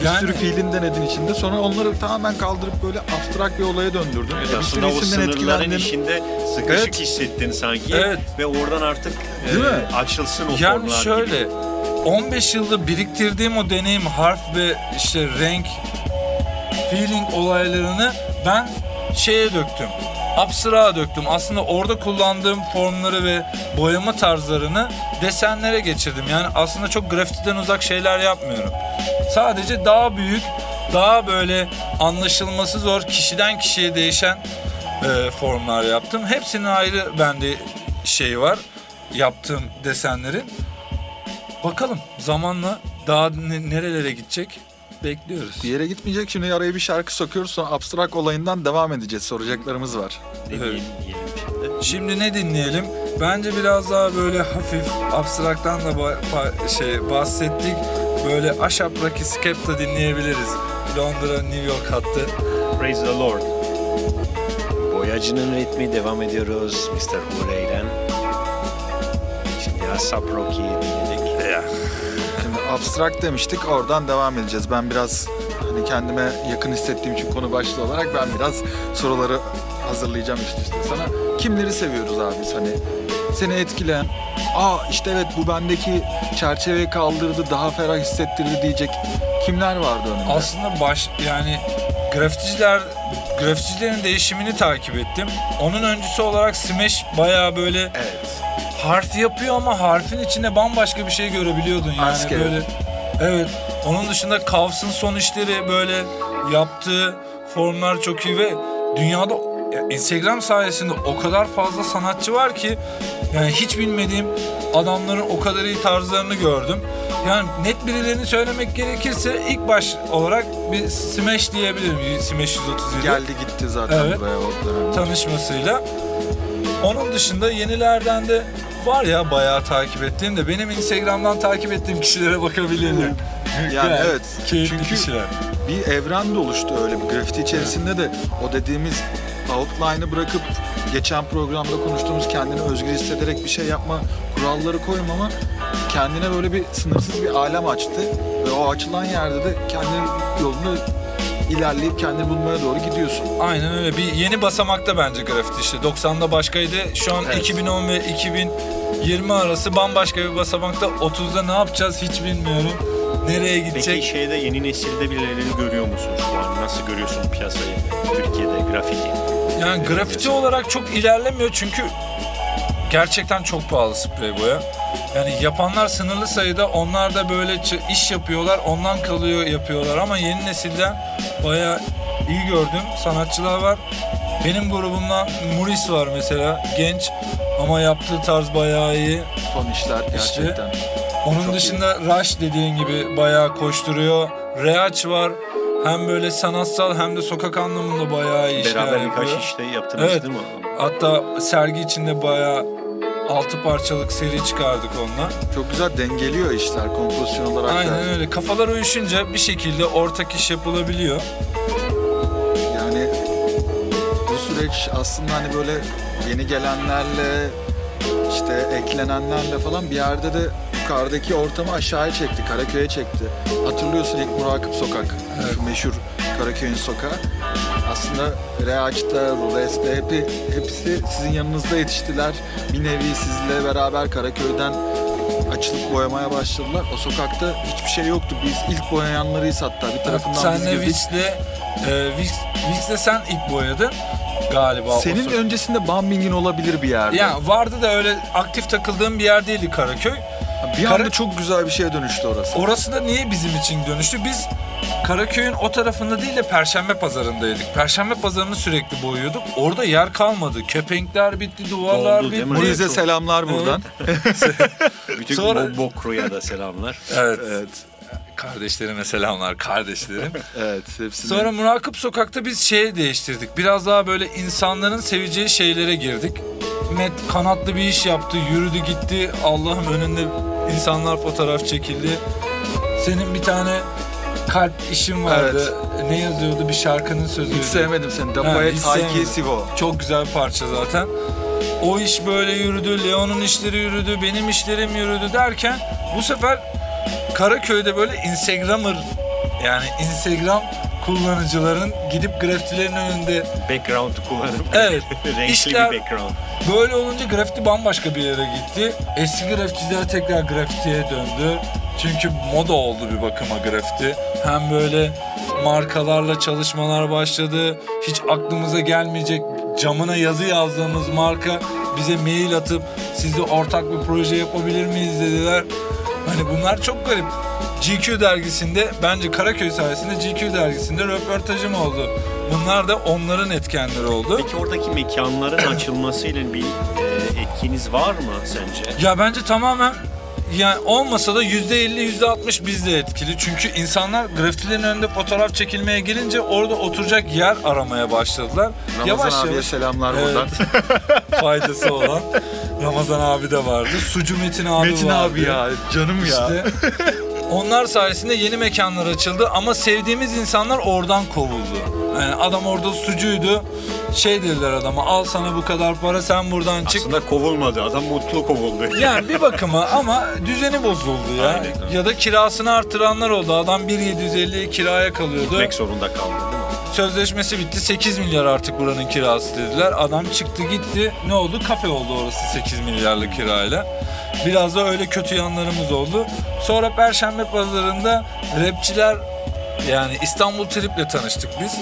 Bir Yani- sürü fiilin denedin içinde. Sonra onları tamamen kaldırıp böyle abstrak bir olaya döndürdün. Evet, E, bir aslında o sınırların etkilendin. içinde sıkışık Evet. hissettin sanki. Evet. Ve oradan artık Değil e, mi? açılsın o Yani formlar şöyle gibi. 15 yılda biriktirdiğim o deneyim harf ve işte renk feeling olaylarını ben şeye döktüm. Abstrağa döktüm. Aslında orada kullandığım formları ve boyama tarzlarını desenlere geçirdim. Yani aslında çok grafitiden uzak şeyler yapmıyorum. Sadece daha büyük, daha böyle anlaşılması zor, kişiden kişiye değişen e, formlar yaptım. Hepsinin ayrı bende şey var. Yaptığım desenlerin. Bakalım zamanla daha ne- nerelere gidecek bekliyoruz. Bir yere gitmeyecek. Şimdi araya bir şarkı sokuyoruz. Sonra abstrak olayından devam edeceğiz. Soracaklarımız var. Dinleyelim şimdi. Şimdi ne dinleyelim? Bence biraz daha böyle hafif abstraktan da ba- ba- şey bahsettik. Böyle Aşap Rocky Skepta dinleyebiliriz. Londra New York hattı. Praise the Lord. Boyacının ritmi devam ediyoruz Mr. Hurey'den. Şimdi Asap Rocky'yi dinledik. Şimdi abstrak demiştik. Oradan devam edeceğiz. Ben biraz hani kendime yakın hissettiğim için konu başlığı olarak ben biraz soruları hazırlayacağım üst üste. Sana kimleri seviyoruz abi biz hani seni etkileyen aa işte evet bu bendeki çerçeveyi kaldırdı daha ferah hissettirdi diyecek kimler vardı önünde? Aslında baş yani grafiticiler grafiticilerin değişimini takip ettim. Onun öncüsü olarak Smash bayağı böyle evet. harf yapıyor ama harfin içinde bambaşka bir şey görebiliyordun yani Asker. böyle. Evet. Onun dışında Kavs'ın son işleri böyle yaptığı formlar çok iyi ve dünyada ya Instagram sayesinde o kadar fazla sanatçı var ki yani hiç bilmediğim adamların o kadar iyi tarzlarını gördüm. Yani net birilerini söylemek gerekirse ilk baş olarak bir Smash diyebilirim. Smash 137 Geldi gitti zaten Evet. buraya o dönemde. tanışmasıyla. Onun dışında yenilerden de var ya bayağı takip ettiğim de benim Instagram'dan takip ettiğim kişilere bakabilirler. (laughs) Yani evet. Keyifli Çünkü kişiler. bir evren de oluştu öyle bir grafiti içerisinde de o dediğimiz outline'ı bırakıp geçen programda konuştuğumuz kendini özgür hissederek bir şey yapma kuralları koymama kendine böyle bir sınırsız bir alem açtı ve o açılan yerde de kendi yolunu ilerleyip kendini bulmaya doğru gidiyorsun. Aynen öyle. Bir yeni basamakta bence grafiti işte. 90'da başkaydı. Şu an Evet. 2010 ve 2020 arası bambaşka bir basamakta. 30'da ne yapacağız hiç bilmiyorum. Nereye gidecek? Peki şeyde yeni nesilde birilerini görüyor musun şu an? Nasıl görüyorsun piyasayı Türkiye'de grafiti? Yani grafiti olarak çok ilerlemiyor çünkü gerçekten çok pahalı sprey boya. Yani yapanlar sınırlı sayıda onlar da böyle iş yapıyorlar ondan kalıyor yapıyorlar ama yeni nesilden bayağı iyi gördüğüm sanatçılar var. Benim grubumdan Muris var mesela genç ama yaptığı tarz bayağı iyi. Son işler İşte. gerçekten. Onun Çok iyi. dışında Rush dediğin gibi bayağı koşturuyor. Reaç var. Hem böyle sanatsal hem de sokak anlamında bayağı iyi işler Beraber yapıyor. birkaç işte yaptınız Evet. değil mi? Hatta sergi içinde bayağı altı parçalık seri çıkardık onunla. Çok güzel dengeliyor işler kompozisyon olarak da. Aynen öyle. Kafalar uyuşunca bir şekilde ortak iş yapılabiliyor. Yani bu süreç aslında hani böyle yeni gelenlerle işte eklenenlerle falan bir yerde de yukarıdaki ortamı aşağıya çekti, Karaköy'e çekti. Hatırlıyorsun ilk Murakip Sokak, Evet. şu meşhur Karaköy'ün sokağı. Aslında Reaç'ta, Rules'te hepi, hepsi sizin yanınızda yetiştiler. Bir nevi sizle beraber Karaköy'den açılıp boyamaya başladılar. O sokakta hiçbir şey yoktu. Biz ilk boyayanlarıyız hatta. Bir tarafından biz Senle girdik. Vix'le e, Vix, Vix'le sen ilk boyadın galiba. Senin sok- öncesinde Bumbing'in olabilir bir yerde. Ya vardı da öyle aktif takıldığım bir yer değildi Karaköy. bir anda Kara- çok güzel bir şeye dönüştü orası. Orası da niye bizim için dönüştü? Biz Karaköy'ün o tarafında değil de Perşembe Pazarı'ndaydık. Perşembe Pazarı'nı sürekli boyuyorduk. Orada yer kalmadı. Kepenkler bitti, duvarlar Doldu bitti. Muriz'e çok- selamlar buradan. (laughs) Bütün Sonra- Bo- Bokru'ya da selamlar. Evet. Evet. Kardeşlerime selamlar, kardeşlerim. (laughs) Evet, hepsini. Sonra Murakip Sokak'ta biz şey değiştirdik. Biraz daha böyle insanların seveceği şeylere girdik. Met kanatlı bir iş yaptı, yürüdü gitti. Allah'ım önünde insanlar fotoğraf çekildi. Senin bir tane kalp işin vardı. Ne yazıyordu? Bir şarkının sözüydü. hiç sevmedim seni. Hiç Taiki. Sivo. Çok güzel bir parça zaten. O iş böyle yürüdü, Leon'un işleri yürüdü, benim işlerim yürüdü derken bu sefer Karaköy'de böyle Instagrammer yani Instagram kullanıcıların gidip grafitilerin önünde Background kullanıp (laughs) Evet, (laughs) renkli işler- bir background. böyle olunca grafiti bambaşka bir yere gitti. Eski grafiticiler tekrar grafitiye döndü. Çünkü moda oldu bir bakıma grafiti. Hem böyle markalarla çalışmalar başladı. Hiç aklımıza gelmeyecek camına yazı yazdığımız marka bize mail atıp sizle ortak bir proje yapabilir miyiz dediler. Hani bunlar çok garip. GQ dergisinde bence Karaköy sayesinde GQ dergisinde röportajım oldu. Bunlar da onların etkenleri oldu. Peki oradaki mekanların (coughs) açılmasıyla bir e, etkiniz var mı sence? Ya bence tamamen yani olmasa da %50 %60 bizde etkili. Çünkü insanlar grafitilerin önünde fotoğraf çekilmeye gelince orada oturacak yer aramaya başladılar. Ramazan yavaş abiye yavaş selamlar Evet. buradan. (laughs) (laughs) faydası olan Ramazan abi de vardı. Sucu Metin abi Metin vardı. abi ya, canım ya. İşte onlar sayesinde yeni mekanlar açıldı ama sevdiğimiz insanlar oradan kovuldu. Yani adam orada sucuydu. Şey dediler adama al sana bu kadar para sen buradan çık. Aslında kovulmadı. Adam mutlu kovuldu. (laughs) Yani bir bakıma ama düzeni bozuldu ya. Aynen. Ya da kirasını artıranlar oldu. Adam 1.750'ye kiraya kalıyordu. Gitmek zorunda kaldı? Sözleşmesi bitti. 8 milyar artık buranın kirası dediler. Adam çıktı gitti. Ne oldu? Kafe oldu orası 8 milyarlık kirayla. Biraz da öyle kötü yanlarımız oldu. Sonra Perşembe pazarında rapçiler yani İstanbul Trip'le tanıştık biz.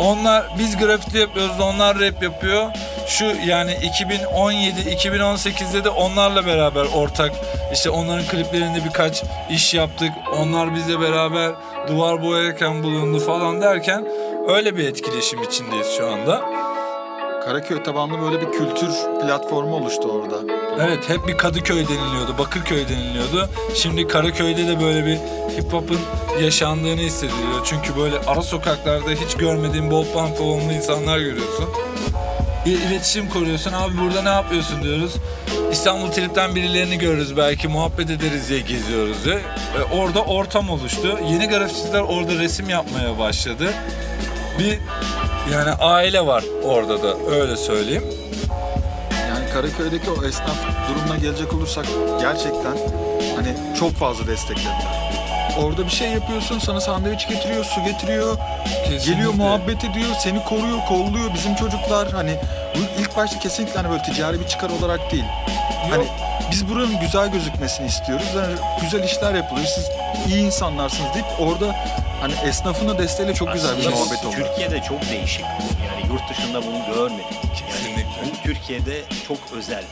Onlar biz grafiti yapıyoruz, onlar rap yapıyor. Şu yani 2017-2018'de de onlarla beraber ortak işte onların kliplerinde birkaç iş yaptık. Onlar bizle beraber duvar boyarken bulundu falan derken öyle bir etkileşim içindeyiz şu anda. Karaköy tabanlı böyle bir kültür platformu oluştu orada. Evet hep bir Kadıköy deniliyordu, Bakırköy deniliyordu. Şimdi Karaköy'de de böyle bir hip hop'un yaşandığını hissediliyor. Çünkü böyle ara sokaklarda hiç görmediğin bol pantolonlu insanlar görüyorsun. İ- İletişim kuruyorsun. Abi burada ne yapıyorsun diyoruz. İstanbul Trip'ten birilerini görürüz belki muhabbet ederiz diye geziyoruz diye. Ve orada ortam oluştu. Yeni grafiticiler orada resim yapmaya başladı. Bir yani aile var orada da öyle söyleyeyim. Yani Karaköy'deki o esnaf durumuna gelecek olursak gerçekten hani çok fazla desteklediler. Orada bir şey yapıyorsun, sana sandviç getiriyor, su getiriyor, Kesinlikle. geliyor muhabbet ediyor, seni koruyor, kolluyor. Bizim çocuklar hani bu ilk başta kesinlikle hani böyle ticari bir çıkar olarak değil. Hani biz buranın güzel gözükmesini istiyoruz. Yani güzel işler yapılıyor. Siz iyi insanlarsınız deyip orada hani esnafın da desteğiyle çok güzel bir Aslında muhabbet oldu. Türkiye'de çok değişik. Yani yurt dışında bunu görmedik. Yani Kesinlikle. bu Türkiye'de çok özel.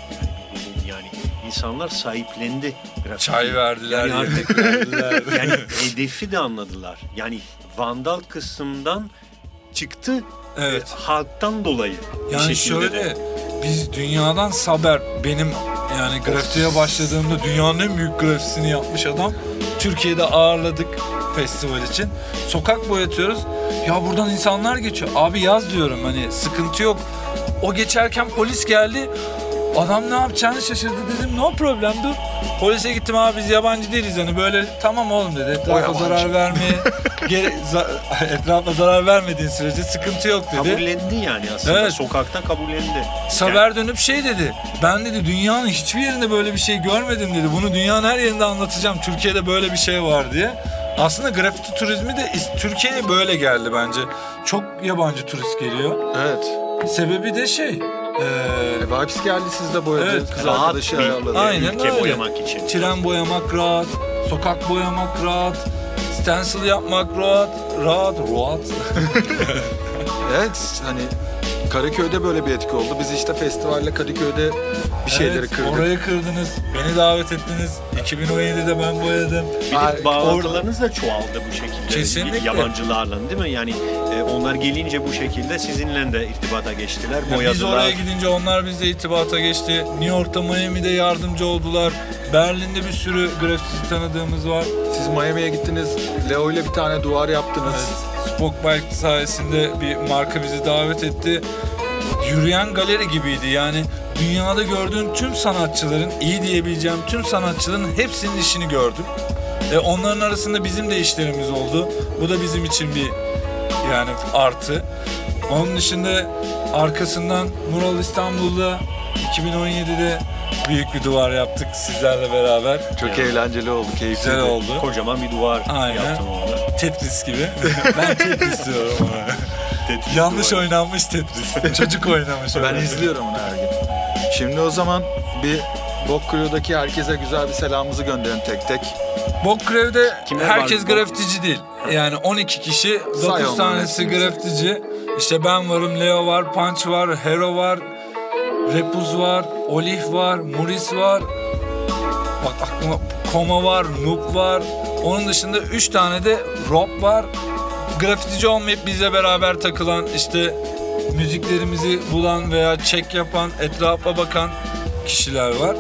Yani insanlar sahiplendi grafiti. Çay verdiler, Yani yemek artık verdiler. (laughs) yani hedefi de anladılar. Yani vandal kısımdan çıktı Evet. e, halktan dolayı. bir Yani şekilde de. şöyle biz dünyadan Saber benim yani grafitiye başladığımda dünyanın en büyük grafisini yapmış adam. Türkiye'de ağırladık festival için. Sokak boyatıyoruz. Ya buradan insanlar geçiyor. Abi yaz diyorum hani sıkıntı yok. O geçerken polis geldi. Adam ne yapacağını şaşırdı dedim. No problem dur. Polise gittim abi biz yabancı değiliz hani böyle tamam oğlum dedi. Etrafa yabancı. zarar vermeye gere, (laughs) za- (laughs) etrafa zarar vermediğin sürece sıkıntı yok dedi. Kabullendi yani aslında. Evet. Sokakta kabullendi. Saber dönüp şey dedi. Ben dedi dünyanın hiçbir yerinde böyle bir şey görmedim dedi. Bunu dünyanın her yerinde anlatacağım. Türkiye'de böyle bir şey var diye. Aslında grafiti turizmi de is- Türkiye'ye böyle geldi bence. Çok yabancı turist geliyor. Evet. Sebebi de şey. Eee, E, Vibes geldi siz de boyadınız. Evet, Kız rahat arkadaşı bir- ayarladı. Aynen ülke öyle. boyamak için. tren boyamak rahat, sokak boyamak rahat, stencil yapmak rahat, rahat, rahat. (laughs) Evet hani Karaköy'de böyle bir etki oldu. Biz işte festivalle Kadıköy'de bir şeyleri Evet, kırdık. Orayı kırdınız, beni davet ettiniz. 2017'de ben boyadım. Bir de bağlantılarınız da çoğaldı bu şekilde. Kesinlikle. Yabancılarla değil mi? Yani e, onlar gelince bu şekilde sizinle de irtibata geçtiler. Ya Boyadılar. biz oraya gidince onlar bizle itibata geçti. New York'ta, Miami'de yardımcı oldular. Berlin'de bir sürü grafiti tanıdığımız var. Siz Miami'ye gittiniz. Leo ile bir tane duvar yaptınız. Evet, Spokebike sayesinde bir marka bizi davet etti. Yürüyen galeri gibiydi yani dünyada gördüğün tüm sanatçıların, iyi diyebileceğim tüm sanatçıların hepsinin işini gördüm. E onların arasında bizim de işlerimiz oldu. Bu da bizim için bir yani artı. Onun dışında arkasından Mural İstanbul'da 2017'de büyük bir duvar yaptık sizlerle beraber. Çok Evet. eğlenceli oldu, keyifli. Güzel oldu. Kocaman bir duvar Aynen. yaptım orada. Tetris gibi. (laughs) ben Tetris diyorum ona. Tetris Yanlış duvarı. oynanmış Tetris. (laughs) Çocuk oynamış. Ben izliyorum onu her gün. Şimdi o zaman bir Bok Crew'daki herkese güzel bir selamımızı gönderin tek tek. Bokkrev'de Kimler herkes var? grafitici değil. Yani 12 kişi, 9 onların tanesi grafitici. İşte ben varım, Leo var, Punch var, Hero var, Repuz var, Olif var, Muris var. Bak aklıma Koma var, Noob var. Onun dışında 3 tane de Rob var. Grafitici olmayıp bizle beraber takılan işte müziklerimizi bulan veya çek yapan, etrafa bakan kişiler var.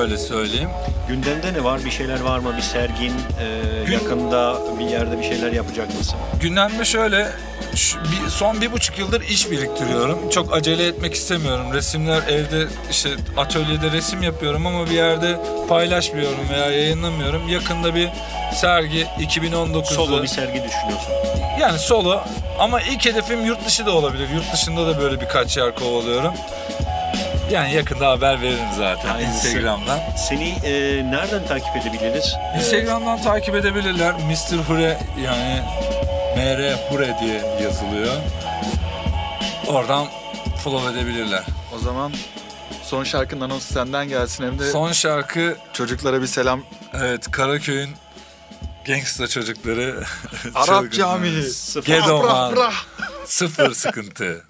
Öyle söyleyeyim. Gündemde ne var? Bir şeyler var mı? Bir sergin e, Gün- yakında bir yerde bir şeyler yapacak mısın? Gündemde şöyle şu- bir, son bir buçuk yıldır iş biriktiriyorum. Çok acele etmek istemiyorum. Resimler evde işte atölyede resim yapıyorum ama bir yerde paylaşmıyorum veya yayınlamıyorum. Yakında bir sergi 2019'da. Solo bir sergi düşünüyorsun. Yani solo ama ilk hedefim yurt dışı da olabilir. Yurt dışında da böyle birkaç yer kovalıyorum. Yani yakında haber veririm zaten Hayırlısı. Instagram'dan. Seni e, nereden takip edebiliriz? Instagram'dan takip edebilirler. Mr. Hure yani MR Hure diye yazılıyor. Oradan follow edebilirler. O zaman son şarkının anonsu senden gelsin hem de Son şarkı çocuklara bir selam. evet Karaköy'ün gangsta çocukları. Arap (laughs) Çılgınlar. Camii. Sıfır. Gedo Brah, Man. brah. Sıfır sıkıntı.